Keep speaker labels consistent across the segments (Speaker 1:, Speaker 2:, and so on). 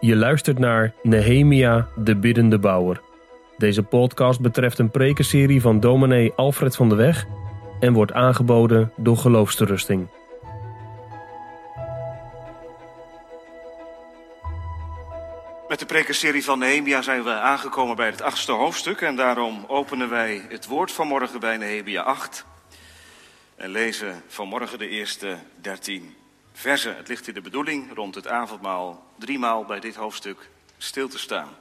Speaker 1: Je luistert naar Nehemia, de biddende bouwer. Deze podcast betreft een prekenserie van dominee Alfred van de Weg en wordt aangeboden door Geloofsterusting.
Speaker 2: Met de prekenserie van Nehemia zijn we aangekomen bij het achtste hoofdstuk en daarom openen wij het woord van morgen bij Nehemia 8 en lezen vanmorgen de eerste dertien versen. Het ligt in de bedoeling rond het avondmaal driemaal bij dit hoofdstuk stil te staan.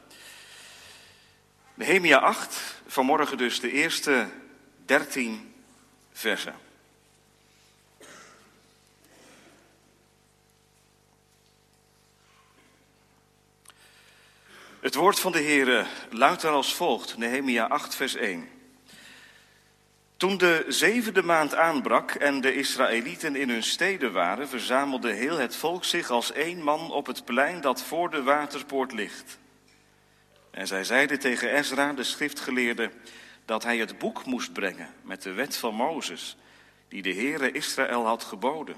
Speaker 2: Nehemia 8, vanmorgen dus de eerste dertien versen. Het woord van de Heere luidt dan als volgt, Nehemia 8, vers 1. Toen de zevende maand aanbrak en de Israëlieten in hun steden waren, verzamelde heel het volk zich als één man op het plein dat voor de waterpoort ligt. En zij zeiden tegen Ezra, de schriftgeleerde, dat hij het boek moest brengen met de wet van Mozes, die de Heere Israël had geboden.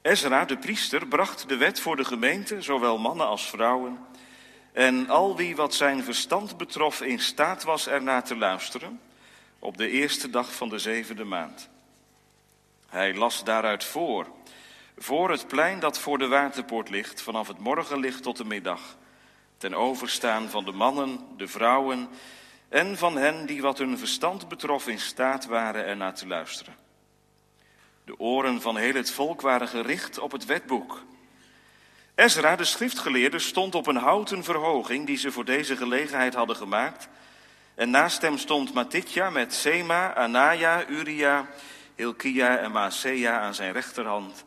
Speaker 2: Ezra, de priester, bracht de wet voor de gemeente, zowel mannen als vrouwen, en al wie wat zijn verstand betrof in staat was ernaar te luisteren, op de eerste dag van de zevende maand. Hij las daaruit voor, voor het plein dat voor de waterpoort ligt, vanaf het morgenlicht tot de middag, ten overstaan van de mannen, de vrouwen en van hen die wat hun verstand betrof in staat waren ernaar te luisteren. De oren van heel het volk waren gericht op het wetboek. Ezra, de schriftgeleerde, stond op een houten verhoging die ze voor deze gelegenheid hadden gemaakt en naast hem stond Matitja met Sema, Anaya, Uria, Hilkia en Maasea aan zijn rechterhand.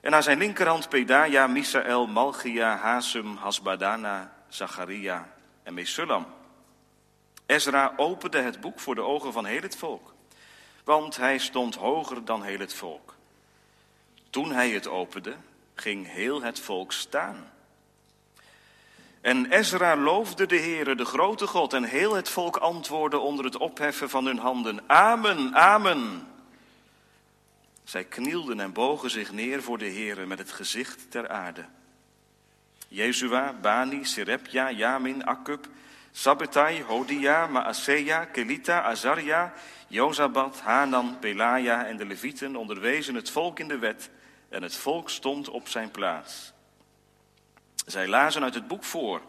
Speaker 2: En aan zijn linkerhand Pedaja, Misael, Malchia, Hasum, Hasbadana, Zacharia en Mesullam. Ezra opende het boek voor de ogen van heel het volk, want hij stond hoger dan heel het volk. Toen hij het opende, ging heel het volk staan. En Ezra loofde de Heere, de grote God, en heel het volk antwoordde onder het opheffen van hun handen. Amen, amen. Zij knielden en bogen zich neer voor de Heere met het gezicht ter aarde. Jezua, Bani, Serepja, Jamin, Akkub, Sabbetai, Hodia, Maaseja, Kelita, Azaria, Jozabat, Hanan, Pelaja en de Levieten onderwezen het volk in de wet en het volk stond op zijn plaats. Zij lazen uit het boek voor,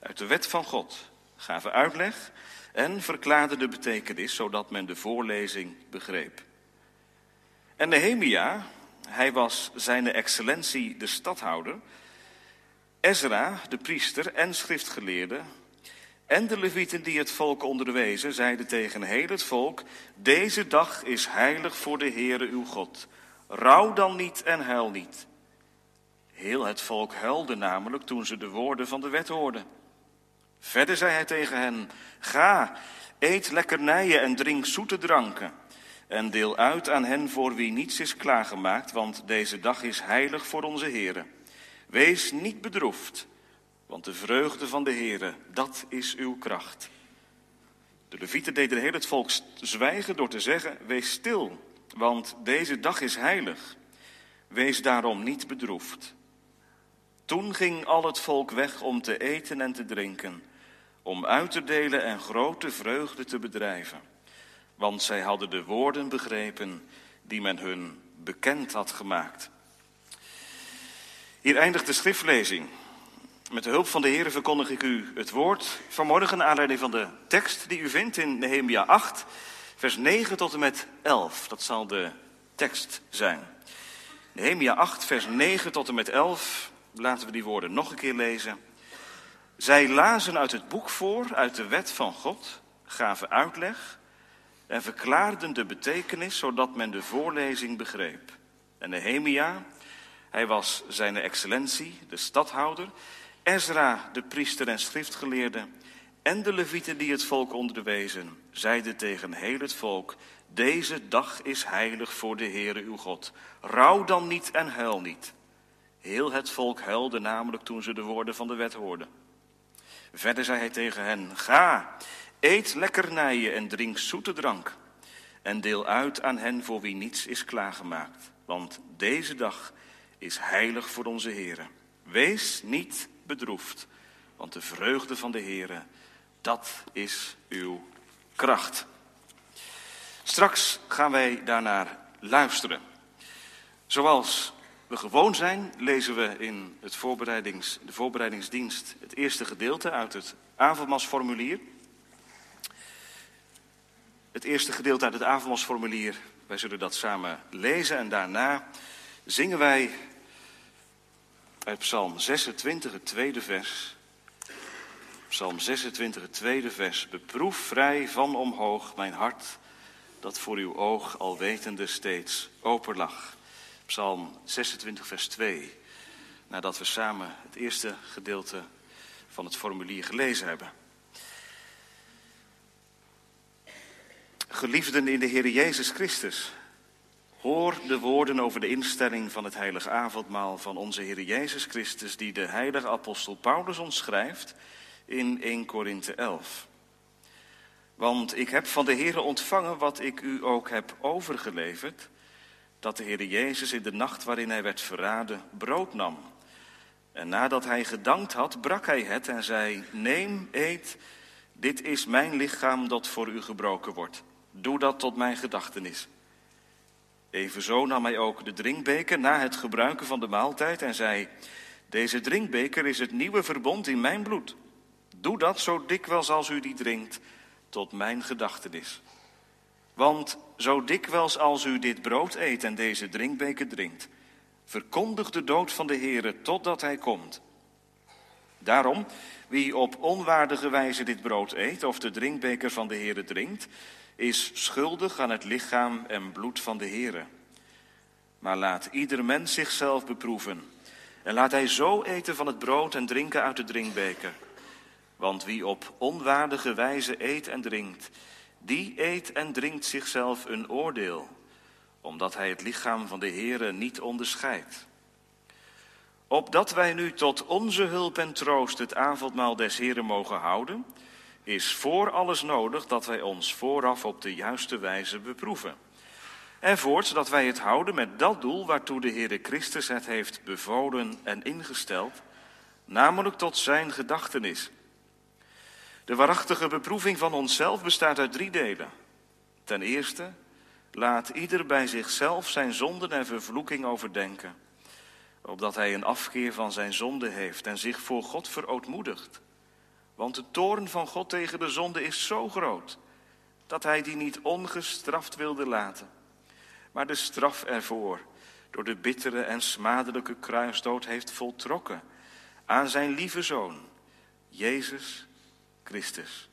Speaker 2: uit de wet van God, gaven uitleg en verklaarden de betekenis, zodat men de voorlezing begreep. En Nehemia, hij was zijn excellentie de stadhouder, Ezra, de priester en schriftgeleerde, en de levieten die het volk onderwezen, zeiden tegen heel het volk, deze dag is heilig voor de Heere uw God. Rouw dan niet en huil niet. Heel het volk huilde namelijk toen ze de woorden van de wet hoorden. Verder zei hij tegen hen: Ga, eet lekkernijen en drink zoete dranken. En deel uit aan hen voor wie niets is klaargemaakt, want deze dag is heilig voor onze Heere. Wees niet bedroefd, want de vreugde van de Heere, dat is uw kracht. De levieten deden heel het volk zwijgen door te zeggen: Wees stil, want deze dag is heilig. Wees daarom niet bedroefd. Toen ging al het volk weg om te eten en te drinken, om uit te delen en grote vreugde te bedrijven. Want zij hadden de woorden begrepen die men hun bekend had gemaakt. Hier eindigt de schriftlezing. Met de hulp van de Heer verkondig ik u het woord vanmorgen aanleiding van de tekst die u vindt in Nehemia 8, vers 9 tot en met 11. Dat zal de tekst zijn. Nehemia 8, vers 9 tot en met 11. Laten we die woorden nog een keer lezen. Zij lazen uit het boek voor, uit de wet van God, gaven uitleg en verklaarden de betekenis zodat men de voorlezing begreep. En Nehemia, hij was zijn excellentie, de stadhouder, Ezra, de priester en schriftgeleerde, en de levieten die het volk onderwezen, zeiden tegen heel het volk, deze dag is heilig voor de Heere uw God. Rouw dan niet en huil niet. Heel het volk huilde namelijk toen ze de woorden van de wet hoorden. Verder zei hij tegen hen: Ga, eet lekkernijen en drink zoete drank. En deel uit aan hen voor wie niets is klaargemaakt. Want deze dag is heilig voor onze Heer. Wees niet bedroefd. Want de vreugde van de Heere, dat is uw kracht. Straks gaan wij daarnaar luisteren. Zoals gewoon zijn, lezen we in het voorbereidings, de voorbereidingsdienst het eerste gedeelte uit het avondmasformulier. Het eerste gedeelte uit het avondmasformulier, wij zullen dat samen lezen en daarna zingen wij uit Psalm 26, het tweede vers. Psalm 26, het tweede vers. Beproef vrij van omhoog mijn hart, dat voor uw oog alwetende steeds open lag. Psalm 26, vers 2. Nadat we samen het eerste gedeelte van het formulier gelezen hebben. Geliefden in de Heer Jezus Christus, hoor de woorden over de instelling van het heilige avondmaal van onze Heer Jezus Christus, die de heilige apostel Paulus ons schrijft in 1 Korinthe 11. Want ik heb van de Heer ontvangen wat ik u ook heb overgeleverd, dat de Heer Jezus in de nacht waarin hij werd verraden brood nam. En nadat hij gedankt had, brak hij het en zei, neem, eet, dit is mijn lichaam dat voor u gebroken wordt. Doe dat tot mijn gedachtenis. Evenzo nam hij ook de drinkbeker na het gebruiken van de maaltijd en zei: Deze drinkbeker is het nieuwe verbond in mijn bloed. Doe dat zo dikwijls als u die drinkt, tot mijn gedachtenis. Want zo dikwijls als u dit brood eet en deze drinkbeker drinkt, verkondig de dood van de Heere totdat hij komt. Daarom, wie op onwaardige wijze dit brood eet of de drinkbeker van de Heere drinkt, is schuldig aan het lichaam en bloed van de Heere. Maar laat ieder mens zichzelf beproeven. En laat hij zo eten van het brood en drinken uit de drinkbeker. Want wie op onwaardige wijze eet en drinkt, die eet en drinkt zichzelf een oordeel, omdat hij het lichaam van de Heere niet onderscheidt. Opdat wij nu tot onze hulp en troost het avondmaal des Heren mogen houden, is voor alles nodig dat wij ons vooraf op de juiste wijze beproeven. En voorts dat wij het houden met dat doel waartoe de Heere Christus het heeft bevolen en ingesteld, namelijk tot zijn gedachtenis. De waarachtige beproeving van onszelf bestaat uit drie delen. Ten eerste, laat ieder bij zichzelf zijn zonden en vervloeking overdenken, opdat hij een afkeer van zijn zonde heeft en zich voor God verootmoedigt. Want de toorn van God tegen de zonde is zo groot dat hij die niet ongestraft wilde laten. Maar de straf ervoor door de bittere en smadelijke kruisdood heeft voltrokken aan zijn lieve zoon, Jezus Christus.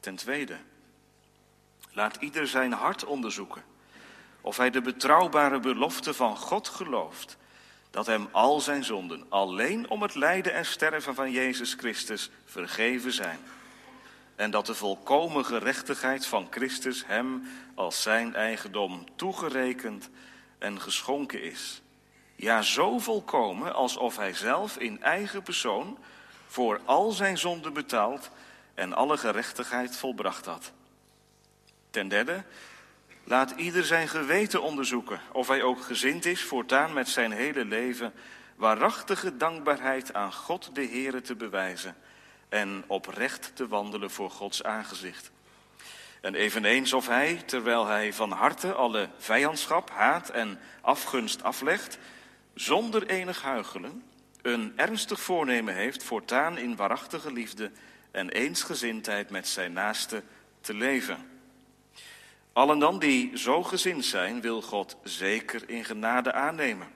Speaker 2: Ten tweede, laat ieder zijn hart onderzoeken of hij de betrouwbare belofte van God gelooft dat hem al zijn zonden alleen om het lijden en sterven van Jezus Christus vergeven zijn. En dat de volkomen gerechtigheid van Christus hem als zijn eigendom toegerekend en geschonken is. Ja, zo volkomen alsof hij zelf in eigen persoon voor al zijn zonden betaald en alle gerechtigheid volbracht had. Ten derde, Laat ieder zijn geweten onderzoeken of hij ook gezind is voortaan met zijn hele leven waarachtige dankbaarheid aan God de Heere te bewijzen en oprecht te wandelen voor Gods aangezicht. En eveneens of hij, terwijl hij van harte alle vijandschap, haat en afgunst aflegt, zonder enig huichelen, een ernstig voornemen heeft voortaan in waarachtige liefde en eensgezindheid met zijn naaste te leven. Allen dan die zo gezind zijn, wil God zeker in genade aannemen.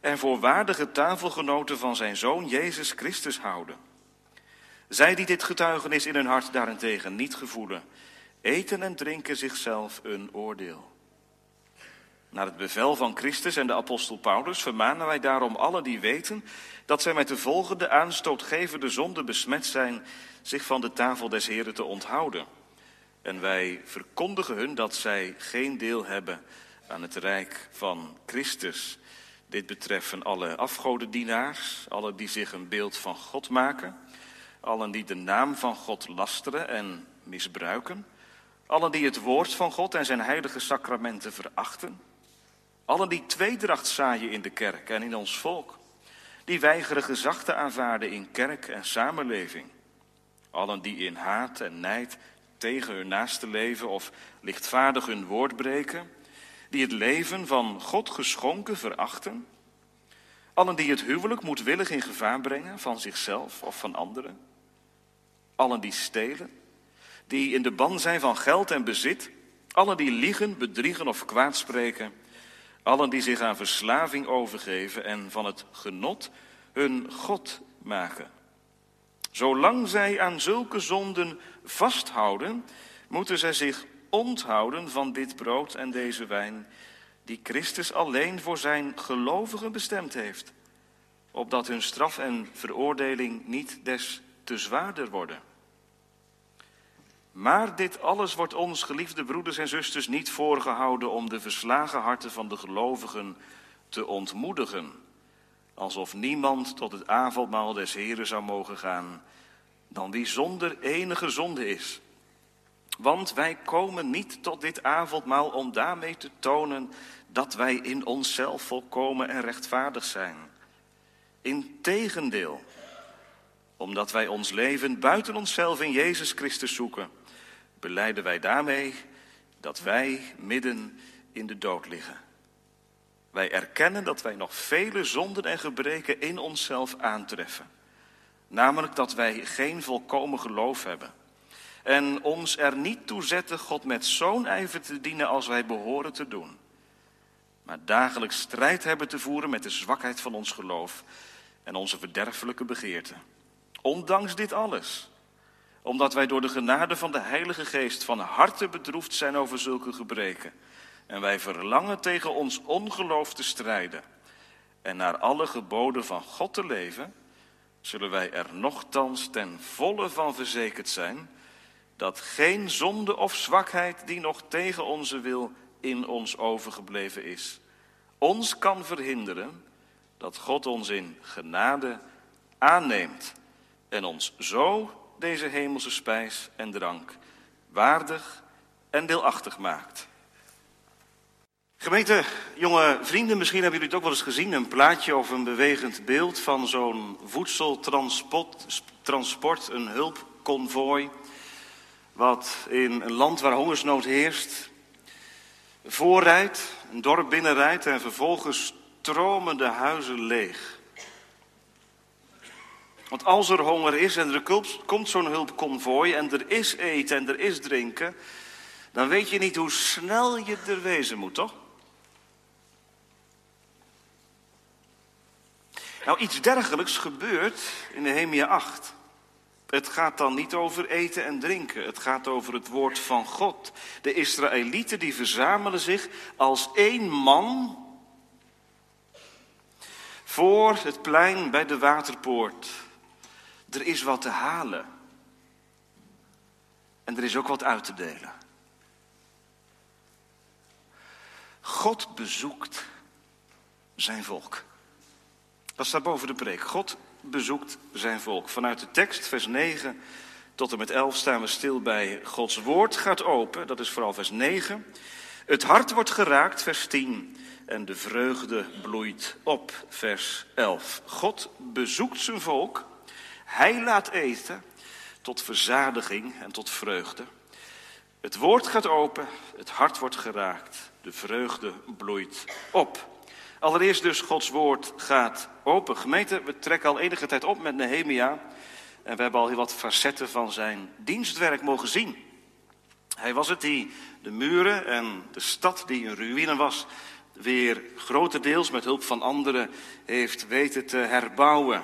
Speaker 2: En voor waardige tafelgenoten van zijn zoon Jezus Christus houden. Zij die dit getuigenis in hun hart daarentegen niet gevoelen, eten en drinken zichzelf een oordeel. Naar het bevel van Christus en de apostel Paulus vermanen wij daarom alle die weten dat zij met de volgende aanstootgevende zonde besmet zijn, zich van de tafel des Heren te onthouden. En wij verkondigen hun dat zij geen deel hebben aan het rijk van Christus. Dit betreffen alle afgodendienaars, alle die zich een beeld van God maken, allen die de naam van God lasteren en misbruiken, allen die het woord van God en zijn heilige sacramenten verachten, allen die tweedracht zaaien in de kerk en in ons volk, die weigeren gezag te aanvaarden in kerk en samenleving. Allen die in haat en nijd tegen hun naaste leven of lichtvaardig hun woord breken, die het leven van God geschonken verachten. Allen die het huwelijk moedwillig in gevaar brengen van zichzelf of van anderen. Allen die stelen, die in de ban zijn van geld en bezit. Allen die liegen, bedriegen of kwaadspreken. Allen die zich aan verslaving overgeven en van het genot hun God maken. Zolang zij aan zulke zonden vasthouden, moeten zij zich onthouden van dit brood en deze wijn, die Christus alleen voor zijn gelovigen bestemd heeft, opdat hun straf en veroordeling niet des te zwaarder worden. Maar dit alles wordt ons, geliefde broeders en zusters, niet voorgehouden om de verslagen harten van de gelovigen te ontmoedigen, alsof niemand tot het avondmaal des Heren zou mogen gaan, dan wie zonder enige zonde is. Want wij komen niet tot dit avondmaal om daarmee te tonen dat wij in onszelf volkomen en rechtvaardig zijn. Integendeel, omdat wij ons leven buiten onszelf in Jezus Christus zoeken, beleiden wij daarmee dat wij midden in de dood liggen. Wij erkennen dat wij nog vele zonden en gebreken in onszelf aantreffen. Namelijk dat wij geen volkomen geloof hebben en ons er niet toe zetten God met zo'n ijver te dienen als wij behoren te doen. Maar dagelijks strijd hebben te voeren met de zwakheid van ons geloof en onze verderfelijke begeerten. Ondanks dit alles, omdat wij door de genade van de Heilige Geest van harte bedroefd zijn over zulke gebreken. En wij verlangen tegen ons ongeloof te strijden en naar alle geboden van God te leven, zullen wij er nochtans ten volle van verzekerd zijn dat geen zonde of zwakheid die nog tegen onze wil in ons overgebleven is, ons kan verhinderen dat God ons in genade aanneemt en ons zo deze hemelse spijs en drank waardig en deelachtig maakt. Gemeente, jonge vrienden, misschien hebben jullie het ook wel eens gezien, een plaatje of een bewegend beeld van zo'n voedseltransport, een hulpconvooi wat in een land waar hongersnood heerst, voorrijdt, een dorp binnenrijdt en vervolgens stromen de huizen leeg. Want als er honger is en er komt zo'n hulpconvooi en er is eten en er is drinken, dan weet je niet hoe snel je er wezen moet, toch? Nou, iets dergelijks gebeurt in Nehemia 8. Het gaat dan niet over eten en drinken. Het gaat over het woord van God. De Israëlieten die verzamelen zich als één man voor het plein bij de waterpoort. Er is wat te halen. En er is ook wat uit te delen. God bezoekt zijn volk. Dat staat boven de preek. God bezoekt zijn volk. Vanuit de tekst, vers 9 tot en met 11, staan we stil bij Gods woord gaat open. Dat is vooral vers 9. Het hart wordt geraakt, vers 10. En de vreugde bloeit op, vers 11. God bezoekt zijn volk. Hij laat eten tot verzadiging en tot vreugde. Het woord gaat open, het hart wordt geraakt, de vreugde bloeit op. Allereerst dus Gods woord gaat open. Gemeente, we trekken al enige tijd op met Nehemia. En we hebben al heel wat facetten van zijn dienstwerk mogen zien. Hij was het die de muren en de stad die een ruïne was, weer grotendeels met hulp van anderen heeft weten te herbouwen.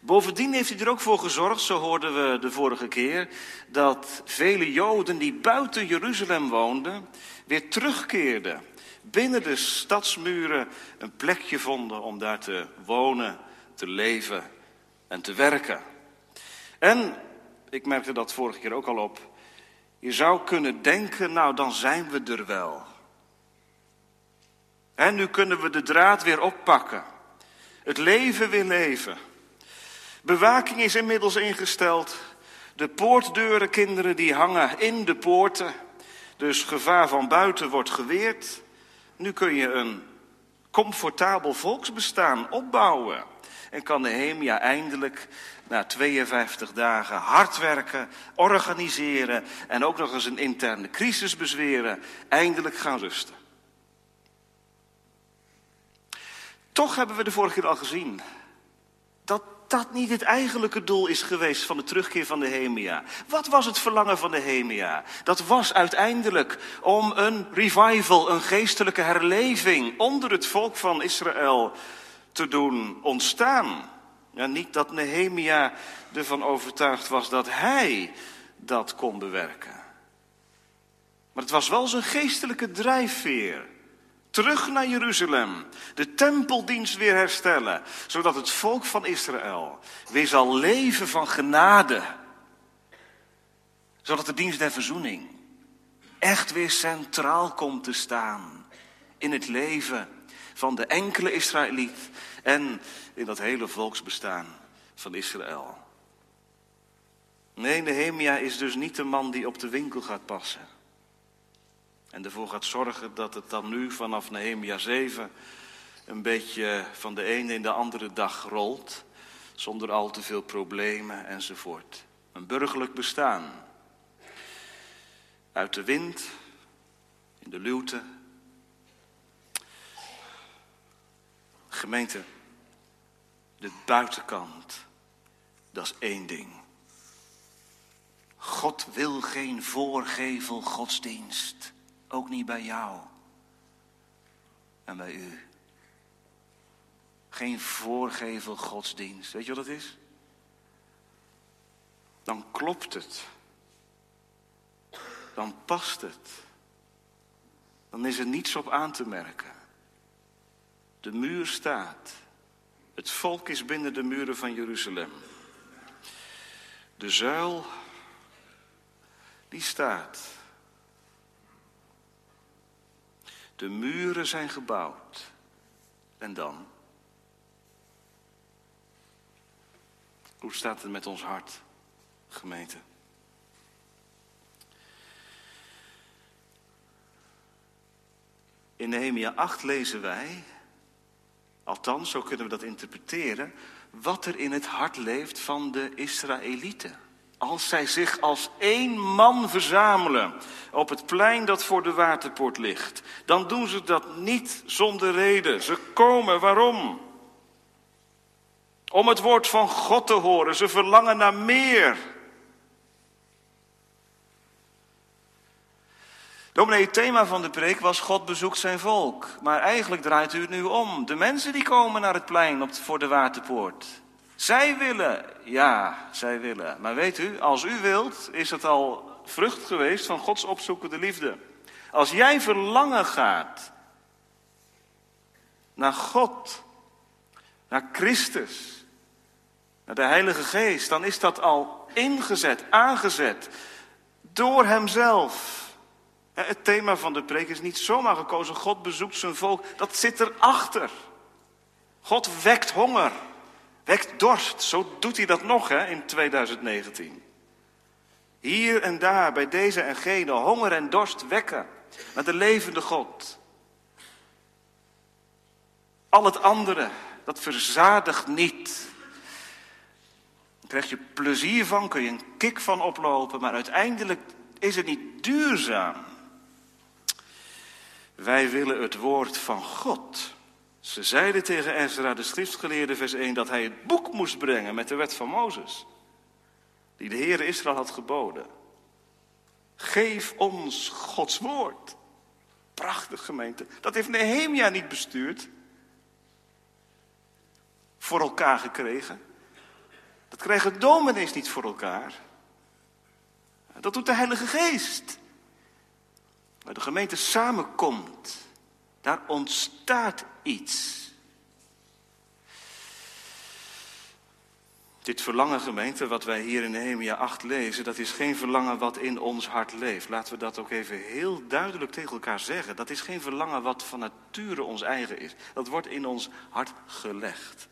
Speaker 2: Bovendien heeft hij er ook voor gezorgd, zo hoorden we de vorige keer, dat vele Joden die buiten Jeruzalem woonden, weer terugkeerden binnen de stadsmuren een plekje vonden om daar te wonen, te leven en te werken. En, ik merkte dat vorige keer ook al op, je zou kunnen denken, nou dan zijn we er wel. En nu kunnen we de draad weer oppakken. Het leven weer leven. Bewaking is inmiddels ingesteld. De poortdeuren, kinderen, die hangen in de poorten. Dus gevaar van buiten wordt geweerd. Nu kun je een comfortabel volksbestaan opbouwen. En kan Nehemia eindelijk na 52 dagen hard werken, organiseren en ook nog eens een interne crisis bezweren, eindelijk gaan rusten. Toch hebben we de vorige keer al gezien dat niet het eigenlijke doel is geweest van de terugkeer van Nehemia. Wat was het verlangen van Nehemia? Dat was uiteindelijk om een revival, een geestelijke herleving onder het volk van Israël te doen ontstaan. Ja, niet dat Nehemia ervan overtuigd was dat hij dat kon bewerken. Maar het was wel zijn geestelijke drijfveer. Terug naar Jeruzalem. De tempeldienst weer herstellen. Zodat het volk van Israël weer zal leven van genade. Zodat de dienst der verzoening echt weer centraal komt te staan. In het leven van de enkele Israëliet en in dat hele volksbestaan van Israël. Nee, Nehemia is dus niet de man die op de winkel gaat passen. En ervoor gaat zorgen dat het dan nu vanaf Nehemia 7 een beetje van de ene in de andere dag rolt. Zonder al te veel problemen enzovoort. Een burgerlijk bestaan. Uit de wind, in de luwte. Gemeente, de buitenkant, dat is één ding. God wil geen voorgevel godsdienst. Ook niet bij jou en bij u. Geen voorgevel godsdienst. Weet je wat het is? Dan klopt het. Dan past het. Dan is er niets op aan te merken. De muur staat. Het volk is binnen de muren van Jeruzalem. De zuil, die staat. De muren zijn gebouwd. En dan? Hoe staat het met ons hart, gemeente? In Nehemia 8 lezen wij, althans zo kunnen we dat interpreteren, wat er in het hart leeft van de Israëlieten. Als zij zich als één man verzamelen op het plein dat voor de waterpoort ligt, dan doen ze dat niet zonder reden. Ze komen, waarom? Om het woord van God te horen. Ze verlangen naar meer. Dominee, het thema van de preek was God bezoekt zijn volk. Maar eigenlijk draait u het nu om. De mensen die komen naar het plein op, voor de waterpoort. Zij willen, ja, zij willen. Maar weet u, als u wilt, is het al vrucht geweest van Gods opzoekende liefde. Als jij verlangen gaat naar God, naar Christus, naar de Heilige Geest, dan is dat al ingezet, aangezet door Hemzelf. Het thema van de preek is niet zomaar gekozen. God bezoekt zijn volk. Dat zit erachter. God wekt honger. Wekt dorst. Zo doet hij dat nog hè, in 2019. Hier en daar, bij deze en gene, honger en dorst wekken. Naar de levende God. Al het andere, dat verzadigt niet. Daar krijg je plezier van, kun je een kick van oplopen, maar uiteindelijk is het niet duurzaam. Wij willen het woord van God. Ze zeiden tegen Ezra, de schriftgeleerde, vers 1, dat hij het boek moest brengen met de wet van Mozes. Die de Heer Israël had geboden. Geef ons Gods woord. Prachtig gemeente. Dat heeft Nehemia niet bestuurd. Voor elkaar gekregen. Dat krijgen dominees niet voor elkaar. Dat doet de Heilige Geest. Waar de gemeente samenkomt, daar ontstaat iets. Dit verlangen, gemeente, wat wij hier in Nehemia 8 lezen, dat is geen verlangen wat in ons hart leeft. Laten we dat ook even heel duidelijk tegen elkaar zeggen. Dat is geen verlangen wat van nature ons eigen is. Dat wordt in ons hart gelegd.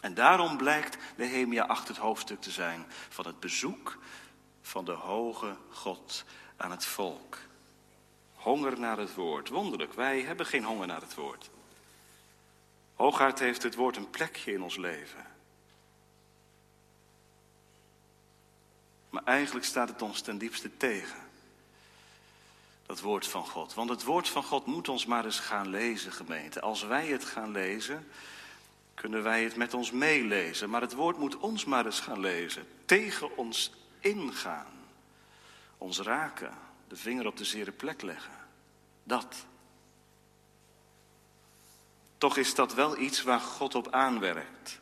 Speaker 2: En daarom blijkt Nehemia 8 het hoofdstuk te zijn van het bezoek van de hoge God aan het volk. Honger naar het woord. Wonderlijk, wij hebben geen honger naar het woord. Hooguit heeft het woord een plekje in ons leven. Maar eigenlijk staat het ons ten diepste tegen. Dat woord van God. Want het woord van God moet ons maar eens gaan lezen, gemeente. Als wij het gaan lezen, kunnen wij het met ons meelezen. Maar het woord moet ons maar eens gaan lezen. Tegen ons ingaan. Ons raken. De vinger op de zere plek leggen. Dat. Toch is dat wel iets waar God op aanwerkt.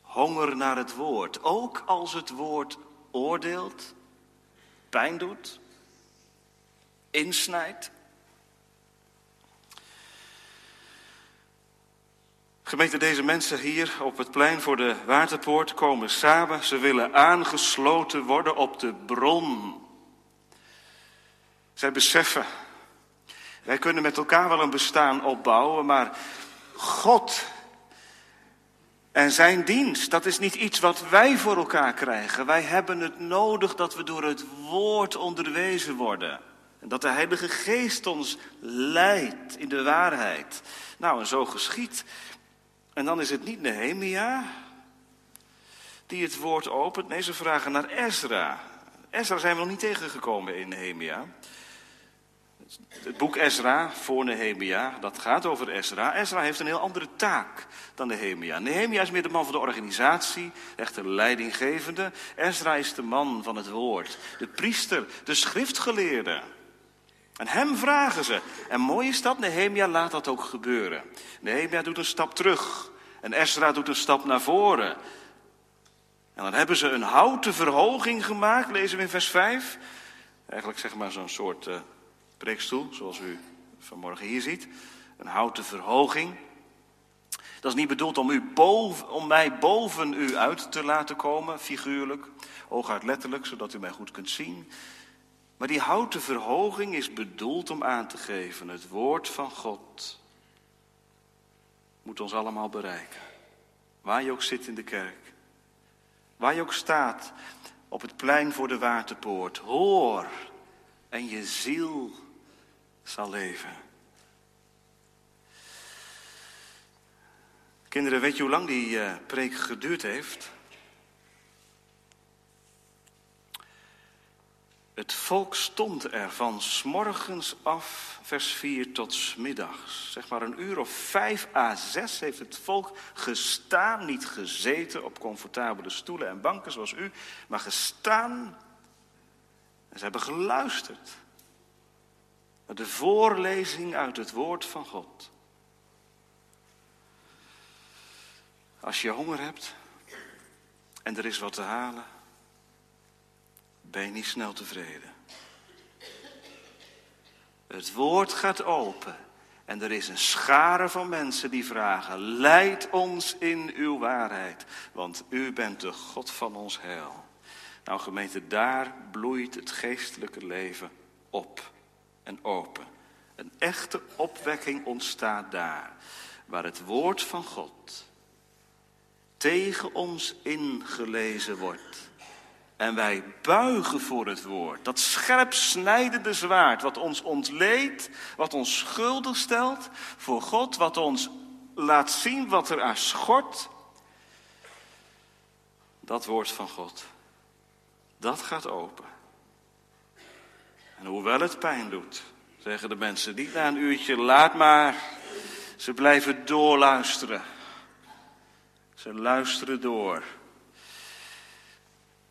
Speaker 2: Honger naar het woord. Ook als het woord oordeelt, pijn doet, insnijdt. Gemeente, deze mensen hier op het plein voor de Waterpoort komen samen. Ze willen aangesloten worden op de bron. Zij beseffen, wij kunnen met elkaar wel een bestaan opbouwen, maar God en zijn dienst, dat is niet iets wat wij voor elkaar krijgen. Wij hebben het nodig dat we door het woord onderwezen worden. En dat de Heilige Geest ons leidt in de waarheid. Nou, en zo geschiet. En dan is het niet Nehemia die het woord opent. Nee, ze vragen naar Ezra. Ezra zijn we nog niet tegengekomen in Nehemia. Het boek Ezra voor Nehemia, dat gaat over Ezra. Ezra heeft een heel andere taak dan Nehemia. Nehemia is meer de man van de organisatie, de leidinggevende. Ezra is de man van het woord, de priester, de schriftgeleerde. En hem vragen ze. En mooi is dat, Nehemia laat dat ook gebeuren. Nehemia doet een stap terug en Ezra doet een stap naar voren. En dan hebben ze een houten verhoging gemaakt, lezen we in vers 5. Eigenlijk zeg maar zo'n soort uh, preekstoel, zoals u vanmorgen hier ziet. Een houten verhoging. Dat is niet bedoeld om, u boven, om mij boven u uit te laten komen, figuurlijk, hooguit letterlijk, zodat u mij goed kunt zien. Maar die houten verhoging is bedoeld om aan te geven, het woord van God moet ons allemaal bereiken. Waar je ook zit in de kerk, waar je ook staat op het plein voor de waterpoort, hoor en je ziel zal leven. Kinderen, weet je hoe lang die uh, preek geduurd heeft? Het volk stond er van smorgens af, vers 4, tot smiddags. Zeg maar een uur of vijf à zes heeft het volk gestaan, niet gezeten op comfortabele stoelen en banken zoals u, maar gestaan. En ze hebben geluisterd naar de voorlezing uit het woord van God. Als je honger hebt en er is wat te halen, ben je niet snel tevreden. Het woord gaat open en er is een schare van mensen die vragen: Leid ons in uw waarheid, want u bent de God van ons heil. Nou, gemeente, daar bloeit het geestelijke leven op en open. Een echte opwekking ontstaat daar, waar het woord van God tegen ons ingelezen wordt. En wij buigen voor het woord. Dat scherp snijdende zwaard wat ons ontleedt, wat ons schuldig stelt voor God, wat ons laat zien wat er aan schort. Dat woord van God, dat gaat open. En hoewel het pijn doet, zeggen de mensen niet na een uurtje, laat maar. Ze blijven doorluisteren. Ze luisteren door.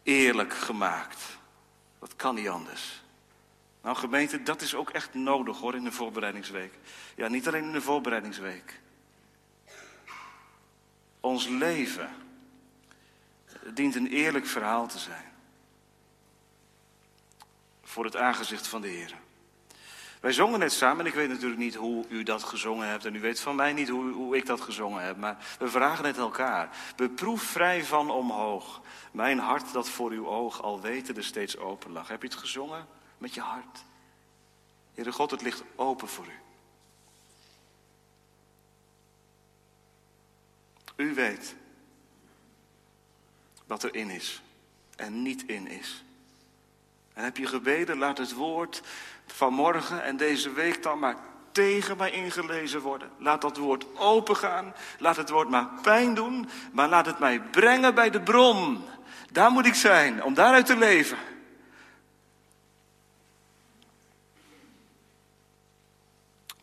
Speaker 2: Eerlijk gemaakt. Dat kan niet anders. Nou gemeente, dat is ook echt nodig hoor in de voorbereidingsweek. Ja, niet alleen in de voorbereidingsweek. Ons leven dient een eerlijk verhaal te zijn. Voor het aangezicht van de Heer. Wij zongen net samen, en ik weet natuurlijk niet hoe u dat gezongen hebt. En u weet van mij niet hoe, hoe ik dat gezongen heb. Maar we vragen het elkaar. Beproef vrij van omhoog. Mijn hart dat voor uw oog al wetende steeds open lag. Heb je het gezongen met je hart? Heere God, het ligt open voor u. U weet wat er in is en niet in is. En heb je gebeden, laat het woord van morgen en deze week dan maar tegen mij ingelezen worden. Laat dat woord opengaan. Laat het woord maar pijn doen. Maar laat het mij brengen bij de bron. Daar moet ik zijn, om daaruit te leven.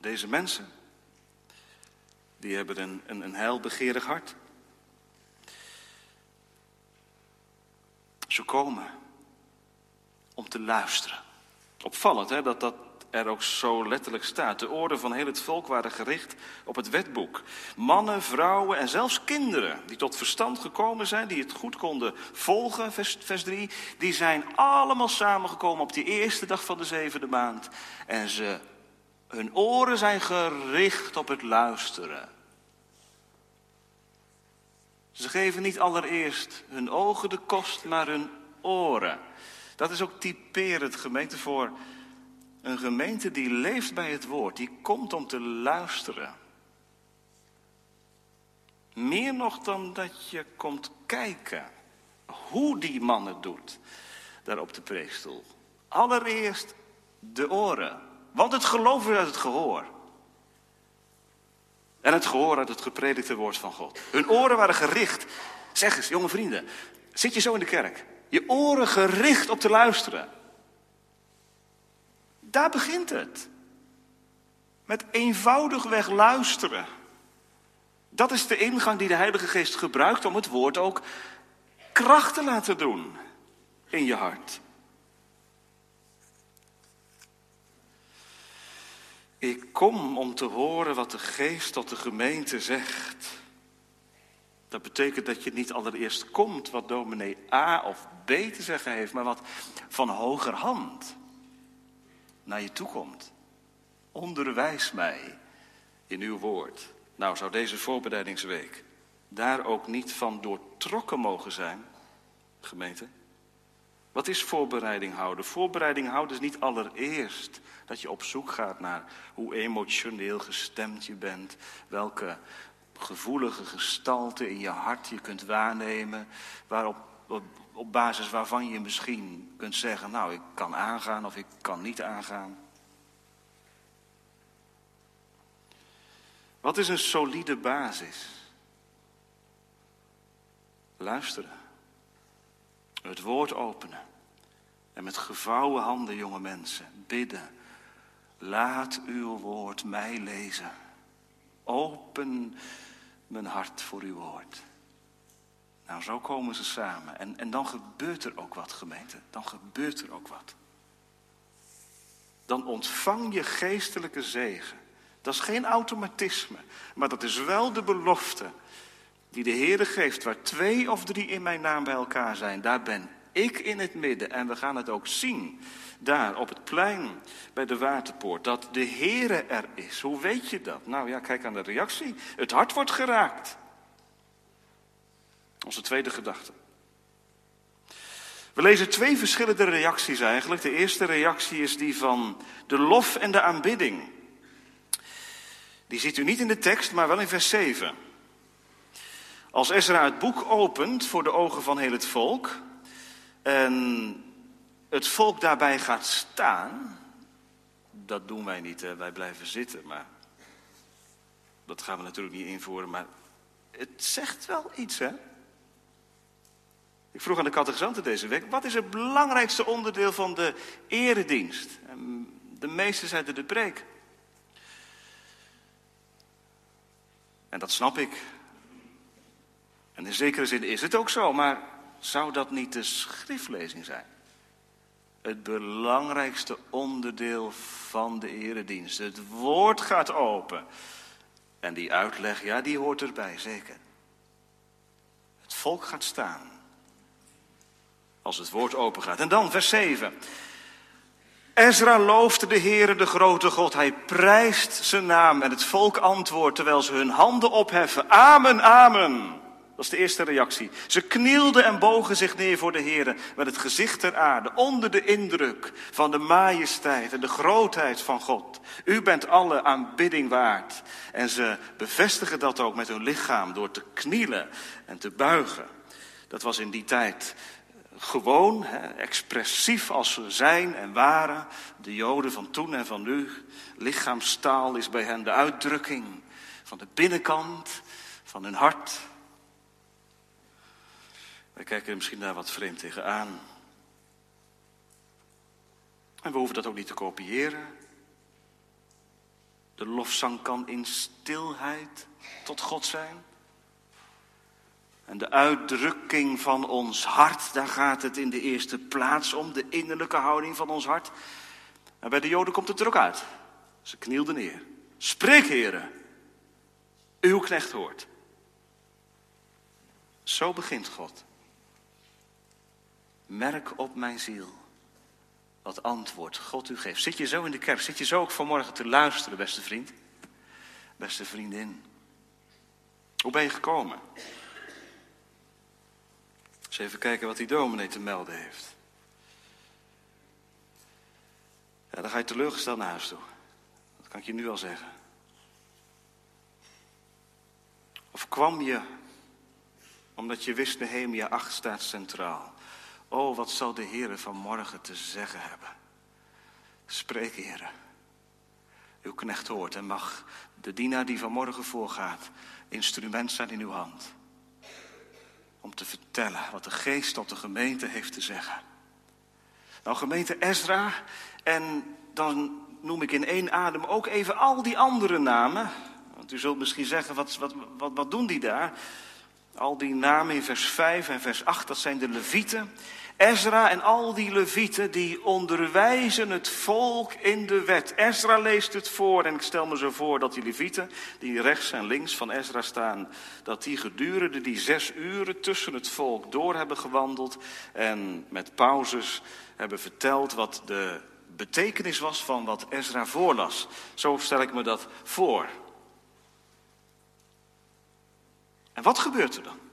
Speaker 2: Deze mensen, die hebben een, een, een heilbegeerig hart. Ze komen om te luisteren. Opvallend hè, dat dat er ook zo letterlijk staat. De oren van heel het volk waren gericht op het wetboek. Mannen, vrouwen en zelfs kinderen die tot verstand gekomen zijn, die het goed konden volgen, vers, vers 3, die zijn allemaal samengekomen op die eerste dag van de zevende maand. En ze, hun oren zijn gericht op het luisteren. Ze geven niet allereerst hun ogen de kost, maar hun oren. Dat is ook typerend gemeente voor een gemeente die leeft bij het woord, die komt om te luisteren. Meer nog dan dat je komt kijken hoe die man het doet, daar op de preekstoel. Allereerst de oren, want het geloof is uit het gehoor. En het gehoor uit het gepredikte woord van God. Hun oren waren gericht. Zeg eens, jonge vrienden, zit je zo in de kerk? Je oren gericht op te luisteren. Daar begint het. Met eenvoudigweg luisteren. Dat is de ingang die de Heilige Geest gebruikt om het woord ook kracht te laten doen in je hart. Ik kom om te horen wat de Geest tot de gemeente zegt. Dat betekent dat je niet allereerst komt wat dominee A of B te zeggen heeft, maar wat van hoger hand naar je toe komt. Onderwijs mij in uw woord. Nou, zou deze voorbereidingsweek daar ook niet van doortrokken mogen zijn, gemeente? Wat is voorbereiding houden? Voorbereiding houden is niet allereerst dat je op zoek gaat naar hoe emotioneel gestemd je bent, welke gevoelige gestalte in je hart je kunt waarnemen, waarop, op, op basis waarvan je misschien kunt zeggen, nou ik kan aangaan of ik kan niet aangaan. Wat is een solide basis? Luisteren. Het woord openen. En met gevouwen handen, jonge mensen, bidden. Laat uw woord mij lezen. Open mijn hart voor uw woord. Nou, zo komen ze samen. En, en dan gebeurt er ook wat, gemeente. Dan gebeurt er ook wat. Dan ontvang je geestelijke zegen. Dat is geen automatisme, maar dat is wel de belofte die de Heer geeft. Waar twee of drie in mijn naam bij elkaar zijn, daar ben ik in het midden. En we gaan het ook zien daar op het plein bij de Waterpoort, dat de Heere er is. Hoe weet je dat? Nou ja, kijk aan de reactie. Het hart wordt geraakt. Onze tweede gedachte. We lezen twee verschillende reacties eigenlijk. De eerste reactie is die van de lof en de aanbidding. Die ziet u niet in de tekst, maar wel in vers 7. Als Ezra het boek opent voor de ogen van heel het volk en het volk daarbij gaat staan, dat doen wij niet, wij blijven zitten, maar dat gaan we natuurlijk niet invoeren, maar het zegt wel iets, hè? Ik vroeg aan de catechizanten deze week, wat is het belangrijkste onderdeel van de eredienst? En de meesten zeiden de preek. En dat snap ik. En in zekere zin is het ook zo, maar zou dat niet de schriftlezing zijn? Het belangrijkste onderdeel van de eredienst. Het woord gaat open. En die uitleg, ja, die hoort erbij, zeker. Het volk gaat staan. Als het woord open gaat. En dan vers 7. Ezra loofde de Heere, de grote God. Hij prijst zijn naam. En het volk antwoordt terwijl ze hun handen opheffen. Amen, amen. Dat is de eerste reactie. Ze knielden en bogen zich neer voor de Heer met het gezicht ter aarde, onder de indruk van de majesteit en de grootheid van God. U bent alle aanbidding waard. En ze bevestigen dat ook met hun lichaam door te knielen en te buigen. Dat was in die tijd gewoon, hè, expressief als ze zijn en waren, de Joden van toen en van nu. Lichaamstaal is bij hen de uitdrukking van de binnenkant van hun hart. Wij kijken er misschien daar wat vreemd tegenaan. En we hoeven dat ook niet te kopiëren. De lofzang kan in stilheid tot God zijn. En de uitdrukking van ons hart, daar gaat het in de eerste plaats om, de innerlijke houding van ons hart. En bij de Joden komt het er ook uit. Ze knielden neer. Spreek, heren, uw knecht hoort. Zo begint God. Merk op mijn ziel wat antwoord God u geeft. Zit je zo in de kerk? Zit je zo ook vanmorgen te luisteren, beste vriend? Beste vriendin? Hoe ben je gekomen? Eens even kijken wat die dominee te melden heeft. Ja, dan ga je teleurgesteld naar huis toe. Dat kan ik je nu al zeggen. Of kwam je omdat je wist Nehemia 8 staat centraal. Oh, wat zal de Heer vanmorgen te zeggen hebben. Spreek, Heer. Uw knecht hoort en mag de dienaar die vanmorgen voorgaat instrument zijn in uw hand. Om te vertellen wat de geest tot de gemeente heeft te zeggen. Nou, gemeente Ezra, en dan noem ik in één adem ook even al die andere namen. Want u zult misschien zeggen, wat, wat, wat, wat doen die daar? Al die namen in vers 5 en vers 8, dat zijn de levieten. Ezra en al die levieten die onderwijzen het volk in de wet. Ezra leest het voor en ik stel me zo voor dat die levieten die rechts en links van Ezra staan, dat die gedurende die zes uren tussen het volk door hebben gewandeld en met pauzes hebben verteld wat de betekenis was van wat Ezra voorlas. Zo stel ik me dat voor. En wat gebeurt er dan?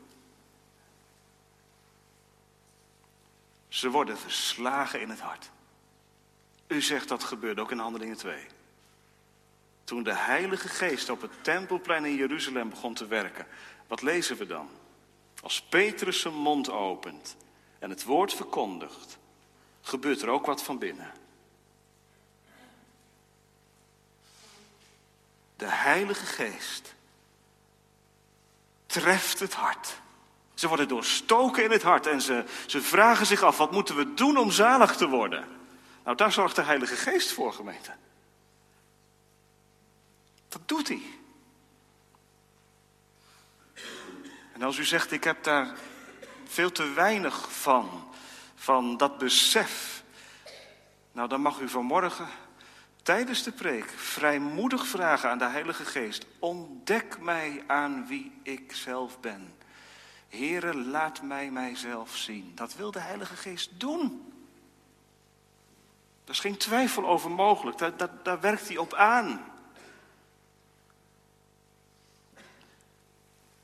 Speaker 2: Ze worden verslagen in het hart. U zegt dat gebeurde ook in Handelingen 2. Toen de Heilige Geest op het tempelplein in Jeruzalem begon te werken, wat lezen we dan? Als Petrus zijn mond opent en het woord verkondigt, gebeurt er ook wat van binnen. De Heilige Geest treft het hart. Ze worden doorstoken in het hart en ze, ze vragen zich af, wat moeten we doen om zalig te worden? Nou, daar zorgt de Heilige Geest voor, gemeente. Dat doet hij. En als u zegt, ik heb daar veel te weinig van, van dat besef. Nou, dan mag u vanmorgen tijdens de preek vrijmoedig vragen aan de Heilige Geest: ontdek mij aan wie ik zelf ben. Heere, laat mij mijzelf zien. Dat wil de Heilige Geest doen. Daar is geen twijfel over mogelijk. Daar, daar, werkt hij op aan.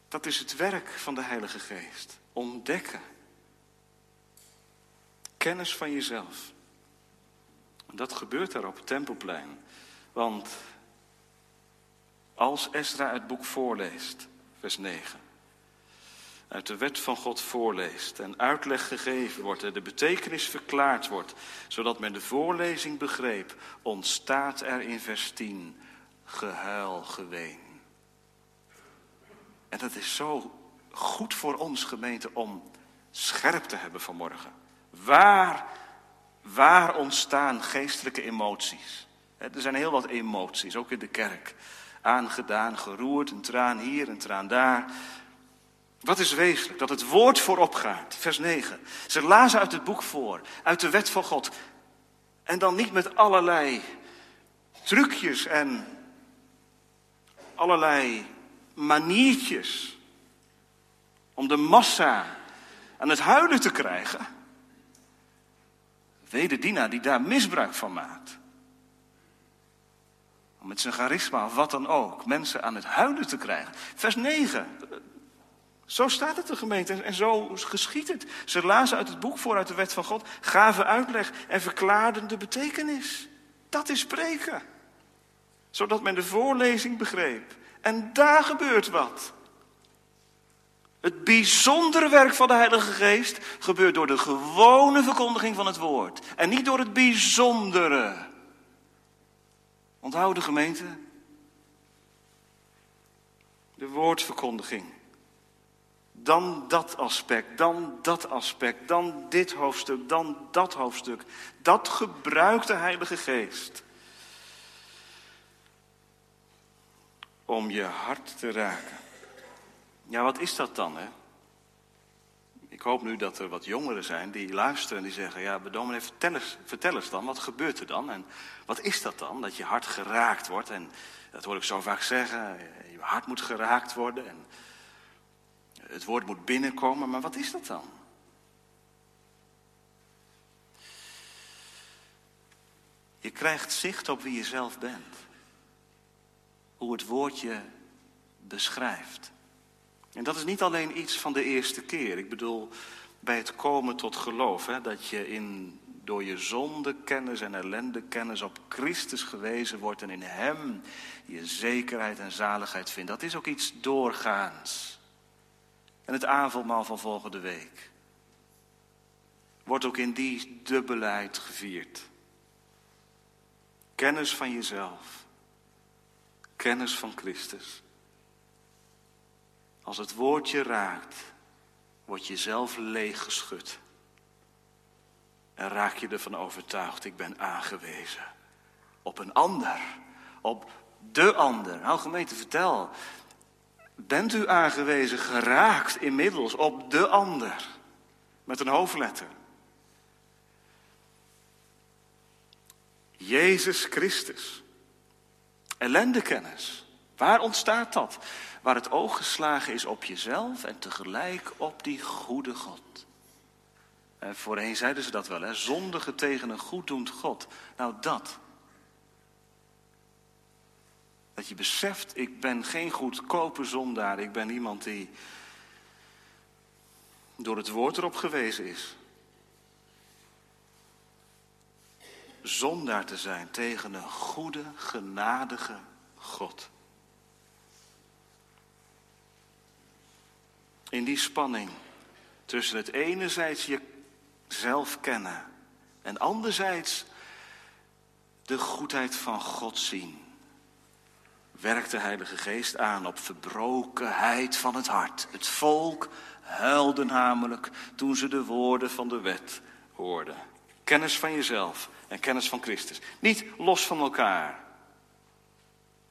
Speaker 2: Dat is het werk van de Heilige Geest. Ontdekken. Kennis van jezelf. En dat gebeurt daar op het Tempelplein. Want als Esra het boek voorleest, vers 9 uit de wet van God voorleest en uitleg gegeven wordt en de betekenis verklaard wordt, zodat men de voorlezing begreep, ontstaat er in vers 10 gehuil, geween. En dat is zo goed voor ons gemeente om scherp te hebben vanmorgen. Waar, waar ontstaan geestelijke emoties? Er zijn heel wat emoties, ook in de kerk. Aangedaan, geroerd, een traan hier, een traan daar. Wat is wezenlijk? Dat het woord voorop gaat. Vers 9. Ze lazen uit het boek voor, uit de wet van God. En dan niet met allerlei trucjes en allerlei maniertjes om de massa aan het huilen te krijgen. Wederdiena die daar misbruik van maakt. Om met zijn charisma of wat dan ook mensen aan het huilen te krijgen. Vers 9. Zo staat het de gemeente en zo geschiet het. Ze lazen uit het boek voor uit de wet van God, gaven uitleg en verklaarden de betekenis. Dat is spreken. Zodat men de voorlezing begreep. En daar gebeurt wat. Het bijzondere werk van de Heilige Geest gebeurt door de gewone verkondiging van het woord. En niet door het bijzondere. Onthoud de gemeente. De woordverkondiging. Dan dat aspect, dan dat aspect, dan dit hoofdstuk, dan dat hoofdstuk. Dat gebruikt de Heilige Geest. Om je hart te raken. Ja, wat is dat dan, hè? Ik hoop nu dat er wat jongeren zijn die luisteren en die zeggen... ja, bedomelee, vertel eens, vertel eens dan, wat gebeurt er dan? En wat is dat dan, dat je hart geraakt wordt? En dat hoor ik zo vaak zeggen, je hart moet geraakt worden... en het woord moet binnenkomen, maar wat is dat dan? Je krijgt zicht op wie je zelf bent. Hoe het woord je beschrijft. En dat is niet alleen iets van de eerste keer. Ik bedoel, bij het komen tot geloof, hè, dat je in, door je zonde kennis en ellende kennis op Christus gewezen wordt en in Hem je zekerheid en zaligheid vindt. Dat is ook iets doorgaans. En het avondmaal van volgende week wordt ook in die dubbelheid gevierd. Kennis van jezelf, kennis van Christus. Als het woordje raakt, word je zelf leeggeschud. En raak je ervan overtuigd, ik ben aangewezen op een ander, op de ander. Nou gemeente, vertel, bent u aangewezen, geraakt inmiddels op de ander, met een hoofdletter? Jezus Christus. Ellendekennis. Waar ontstaat dat? waar het oog geslagen is op jezelf en tegelijk op die goede God. En voorheen zeiden ze dat wel, hè? zondige tegen een goeddoend God. Nou dat. Dat je beseft, ik ben geen goedkope zondaar, ik ben iemand die door het woord erop gewezen is. Zondaar te zijn tegen een goede, genadige God. in die spanning tussen het enerzijds jezelf kennen en anderzijds de goedheid van God zien. Werkt de Heilige Geest aan op verbrokenheid van het hart. Het volk huilde namelijk toen ze de woorden van de wet hoorden. Kennis van jezelf en kennis van Christus. Niet los van elkaar.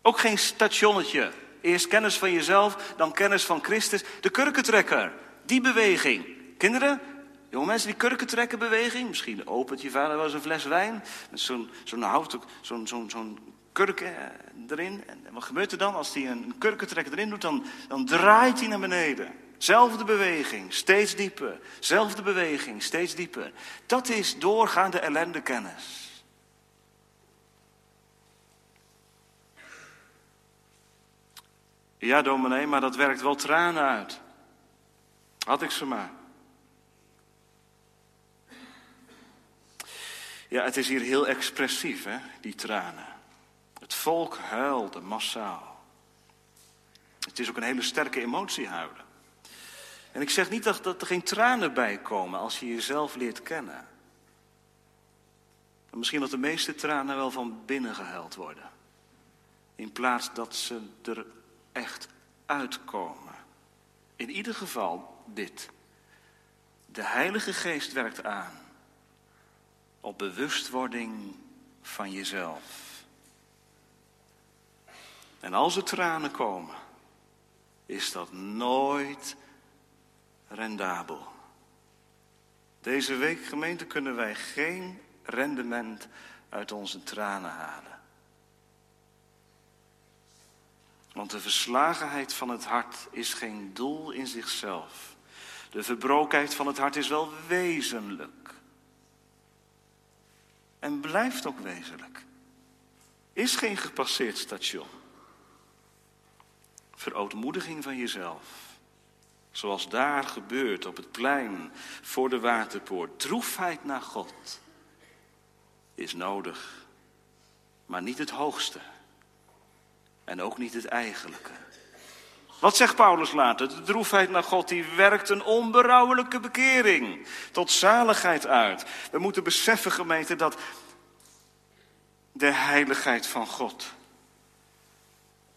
Speaker 2: Ook geen stationnetje Eerst kennis van jezelf, dan kennis van Christus. De kurkentrekker, die beweging. Kinderen, jonge mensen, die kurkentrekken beweging. Misschien opent je vader wel eens een fles wijn. Met zo'n zo'n hout, zo'n zo'n zo'n kurk eh, erin. En wat gebeurt er dan als hij een kurkentrekker erin doet? Dan, dan draait hij naar beneden. Zelfde beweging, steeds dieper. Zelfde beweging, steeds dieper. Dat is doorgaande ellendekennis. Ja, dominee, maar dat werkt wel tranen uit. Had ik ze maar. Ja, het is hier heel expressief, hè, die tranen. Het volk huilde massaal. Het is ook een hele sterke emotie huilen. En ik zeg niet dat, dat er geen tranen bij komen als je jezelf leert kennen. misschien dat de meeste tranen wel van binnen gehuild worden. In plaats dat ze er echt uitkomen. In ieder geval dit. De Heilige Geest werkt aan op bewustwording van jezelf. En als er tranen komen, is dat nooit rendabel. Deze week, gemeente, kunnen wij geen rendement uit onze tranen halen. Want de verslagenheid van het hart is geen doel in zichzelf. De verbrokenheid van het hart is wel wezenlijk. En blijft ook wezenlijk. Is geen gepasseerd station. Verootmoediging van jezelf. Zoals daar gebeurt op het plein voor de waterpoort. Droefheid naar God is nodig, maar niet het hoogste. En ook niet het eigenlijke. Wat zegt Paulus later? De droefheid naar God die werkt een onberouwelijke bekering tot zaligheid uit. We moeten beseffen, gemeente, dat de heiligheid van God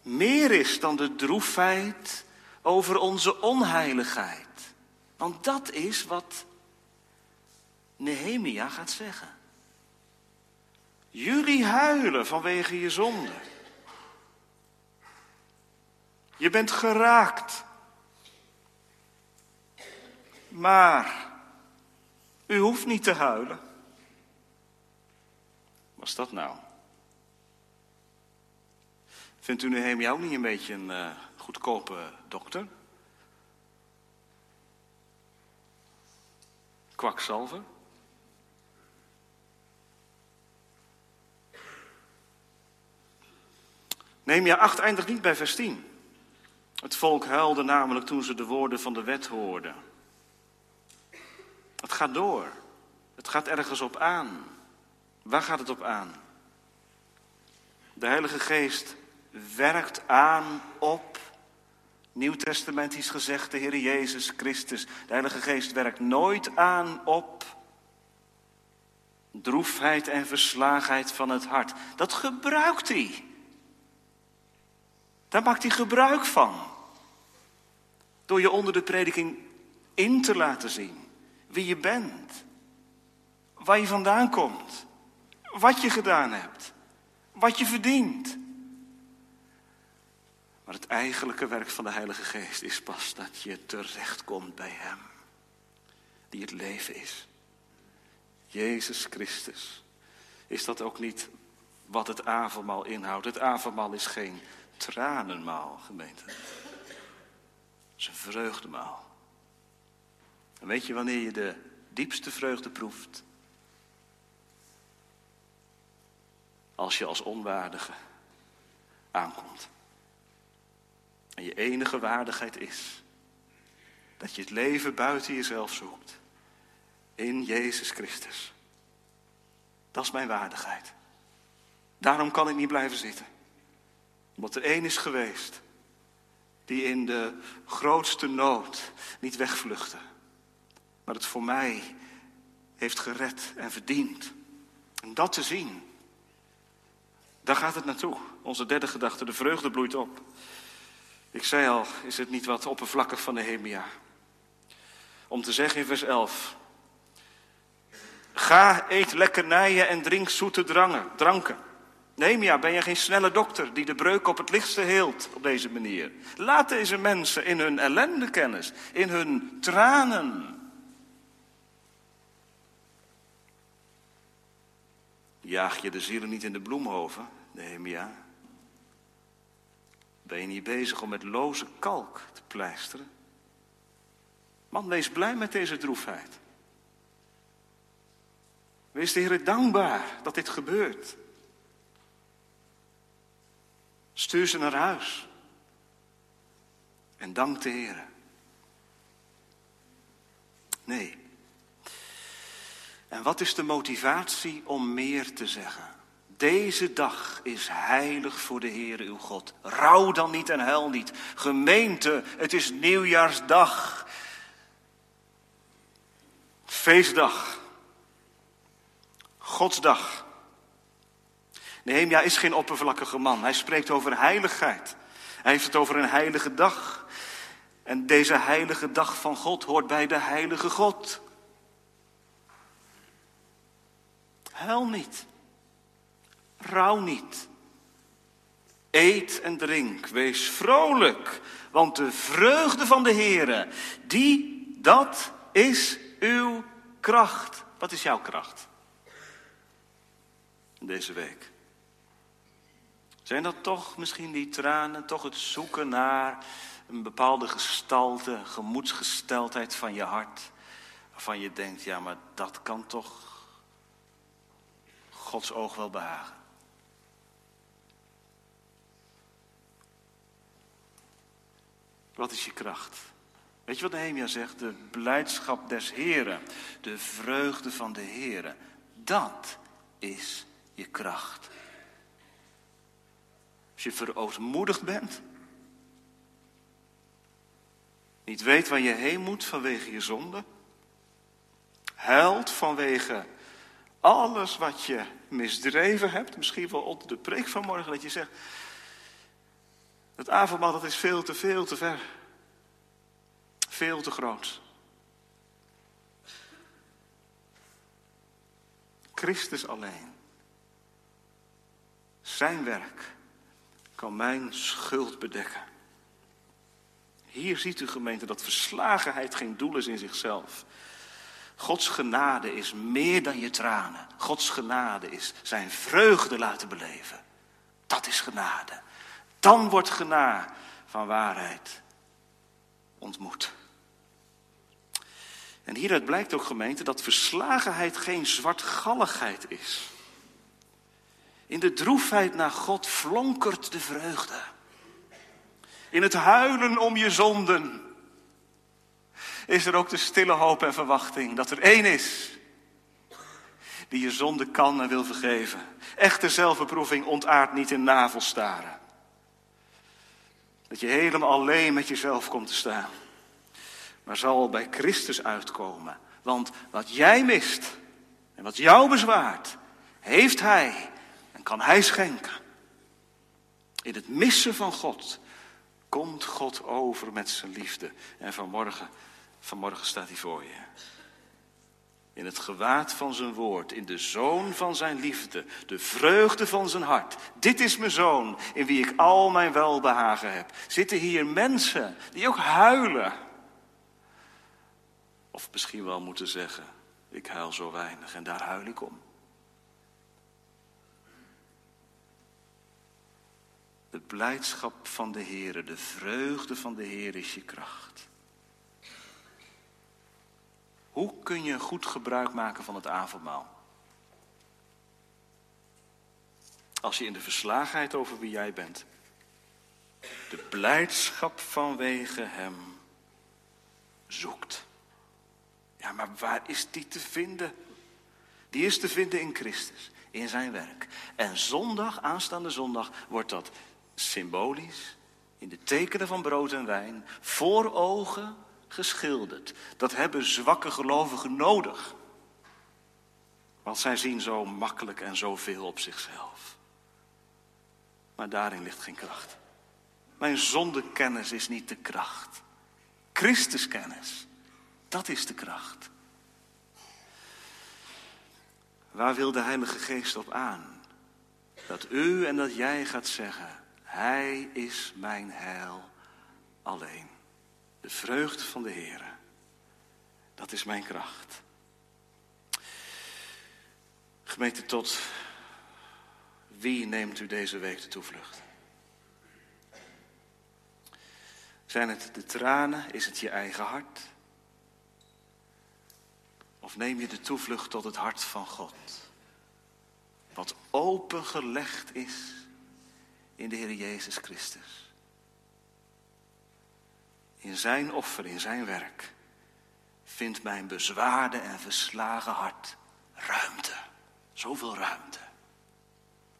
Speaker 2: meer is dan de droefheid over onze onheiligheid. Want dat is wat Nehemia gaat zeggen. Jullie huilen vanwege je zonde. Je bent geraakt. Maar u hoeft niet te huilen. Wat is dat nou? Vindt u Nehemia ook niet een beetje een uh, goedkope dokter? Kwakzalver? Nehemia 8 eindigt niet bij vers 10. Het volk huilde namelijk toen ze de woorden van de wet hoorden. Het gaat door. Het gaat ergens op aan. Waar gaat het op aan? De Heilige Geest werkt aan op, nieuwtestamentisch gezegd, de Heer Jezus Christus. De Heilige Geest werkt nooit aan op droefheid en verslagenheid van het hart. Dat gebruikt hij. Daar maakt hij gebruik van. Door je onder de prediking in te laten zien wie je bent, waar je vandaan komt, wat je gedaan hebt, wat je verdient. Maar het eigenlijke werk van de Heilige Geest is pas dat je terechtkomt bij Hem, die het leven is. Jezus Christus. Is dat ook niet wat het avondmaal inhoudt? Het avondmaal is geen tranenmaal, gemeente. Het is een vreugdemaal. En weet je wanneer je de diepste vreugde proeft? Als je als onwaardige aankomt. En je enige waardigheid is dat je het leven buiten jezelf zoekt. In Jezus Christus. Dat is mijn waardigheid. Daarom kan ik niet blijven zitten. Omdat er één is geweest die in de grootste nood niet wegvluchtte. Maar het voor mij heeft gered en verdiend. En dat te zien. Daar gaat het naartoe. Onze derde gedachte, de vreugde bloeit op. Ik zei al, is het niet wat oppervlakkig van Nehemia? Om te zeggen in vers 11. Ga, eet lekkernijen en drink zoete drangen, dranken. Nehemia, ben je geen snelle dokter die de breuk op het lichtste heelt op deze manier? Laat deze mensen in hun ellende kennis, in hun tranen. Jaag je de zielen niet in de bloemhoven, Nehemia? Ben je niet bezig om met loze kalk te pleisteren? Man, wees blij met deze droefheid. Wees de Heer dankbaar dat dit gebeurt. Stuur ze naar huis. En dank de Heer. Nee. En wat is de motivatie om meer te zeggen? Deze dag is heilig voor de Heer uw God. Rouw dan niet en huil niet. Gemeente, het is nieuwjaarsdag. Feestdag. Godsdag. Nehemia is geen oppervlakkige man. Hij spreekt over heiligheid. Hij heeft het over een heilige dag. En deze heilige dag van God hoort bij de heilige God. Huil niet. Rouw niet. Eet en drink, wees vrolijk, want de vreugde van de Heere, die, dat is uw kracht. Wat is jouw kracht? Deze week. Zijn dat toch misschien die tranen, toch het zoeken naar een bepaalde gestalte, gemoedsgesteldheid van je hart, waarvan je denkt, ja, maar dat kan toch Gods oog wel behagen. Wat is je kracht? Weet je wat Nehemia zegt? De blijdschap des Heren, de vreugde van de Heren, dat is je kracht. Als je verootmoedigd bent, Niet weet waar je heen moet vanwege je zonde. Huilt vanwege alles wat je misdreven hebt. Misschien wel onder de preek van morgen dat je zegt. Het avondmaal dat is veel te veel te ver. Veel te groot. Christus alleen. Zijn werk kan mijn schuld bedekken. Hier ziet u gemeente dat verslagenheid geen doel is in zichzelf. Gods genade is meer dan je tranen. Gods genade is zijn vreugde laten beleven. Dat is genade. Dan wordt gena van waarheid ontmoet. En hieruit blijkt ook gemeente dat verslagenheid geen zwartgalligheid is. In de droefheid naar God flonkert de vreugde. In het huilen om je zonden is er ook de stille hoop en verwachting dat er één is die je zonde kan en wil vergeven. Echte zelfbeproeving ontaart niet in navelstaren. Dat je helemaal alleen met jezelf komt te staan. Maar zal bij Christus uitkomen. Want wat jij mist en wat jou bezwaart, heeft Hij en kan Hij schenken. In het missen van God komt God over met zijn liefde. En vanmorgen, vanmorgen staat hij voor je. In het gewaad van zijn woord, in de zoon van zijn liefde, de vreugde van zijn hart. Dit is mijn zoon, in wie ik al mijn welbehagen heb. Zitten hier mensen die ook huilen. Of misschien wel moeten zeggen, ik huil zo weinig en daar huil ik om. De blijdschap van de Heer, de vreugde van de Heer is je kracht. Hoe kun je goed gebruik maken van het avondmaal? Als je in de verslagenheid over wie jij bent, de blijdschap vanwege Hem zoekt. Ja, maar waar is die te vinden? Die is te vinden in Christus, in zijn werk. En zondag, aanstaande zondag, wordt dat symbolisch, in de tekenen van brood en wijn, voor ogen geschilderd. Dat hebben zwakke gelovigen nodig. Want zij zien zo makkelijk en zoveel op zichzelf. Maar daarin ligt geen kracht. Mijn zondekennis is niet de kracht. Christuskennis, dat is de kracht. Waar wil de Heilige Geest op aan? Dat u en dat jij gaat zeggen: hij is mijn heil alleen. De vreugde van de Heer. Dat is mijn kracht. Gemeente tot wie neemt u deze week de toevlucht? Zijn het de tranen? Is het je eigen hart? Of neem je de toevlucht tot het hart van God? Wat opengelegd is in de Heer Jezus Christus. In zijn offer, in zijn werk, vindt mijn bezwaarde en verslagen hart ruimte. Zoveel ruimte.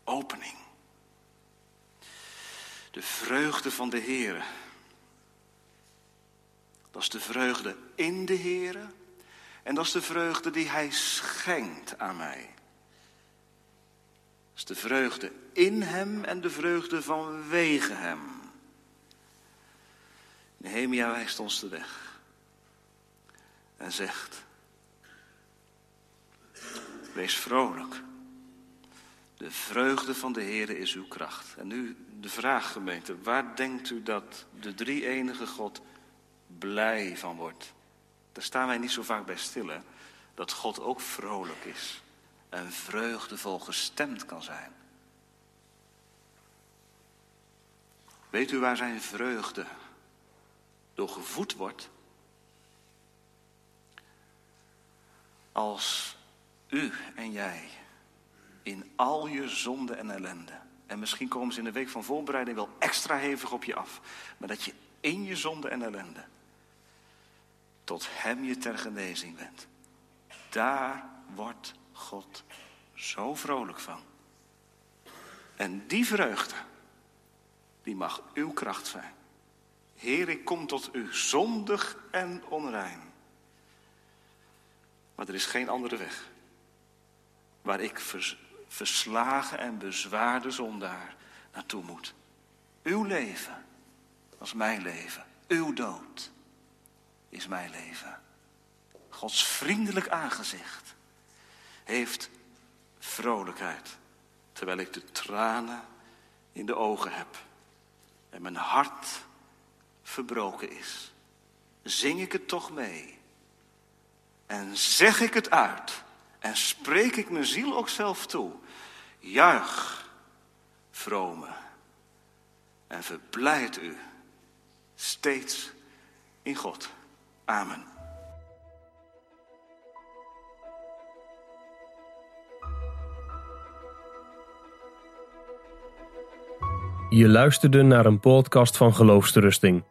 Speaker 2: Opening. De vreugde van de Heer. Dat is de vreugde in de Heer. En dat is de vreugde die Hij schenkt aan mij is de vreugde in hem en de vreugde vanwege hem. Nehemia wijst ons de weg en zegt: Wees vrolijk. De vreugde van de Heer is uw kracht. En nu de vraag, gemeente: waar denkt u dat de drie enige God blij van wordt? Daar staan wij niet zo vaak bij stil? Dat God ook vrolijk is en vreugdevol gestemd kan zijn. Weet u waar zijn vreugde door gevoed wordt? Als u en jij in al je zonde en ellende, en misschien komen ze in de week van voorbereiding wel extra hevig op je af, maar dat je in je zonde en ellende tot Hem je ter genezing bent. Daar wordt God zo vrolijk van. En die vreugde, die mag uw kracht zijn. Heer, ik kom tot u zondig en onrein. Maar er is geen andere weg waar ik verslagen en bezwaarde zondaar naartoe moet. Uw leven was mijn leven. Uw dood is mijn leven. Gods vriendelijk aangezicht heeft vrolijkheid, terwijl ik de tranen in de ogen heb en mijn hart verbroken is. Zing ik het toch mee en zeg ik het uit en spreek ik mijn ziel ook zelf toe. Juich, vrome, en verblijd u steeds in God. Amen.
Speaker 1: Je luisterde naar een podcast van Geloofsterusting.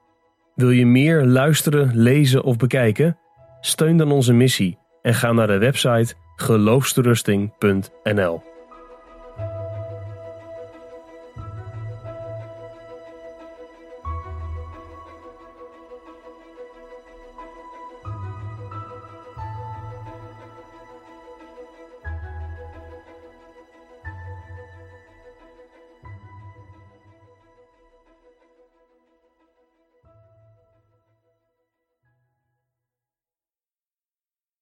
Speaker 1: Wil je meer luisteren, lezen of bekijken? Steun dan onze missie en ga naar de website geloofsterusting.nl.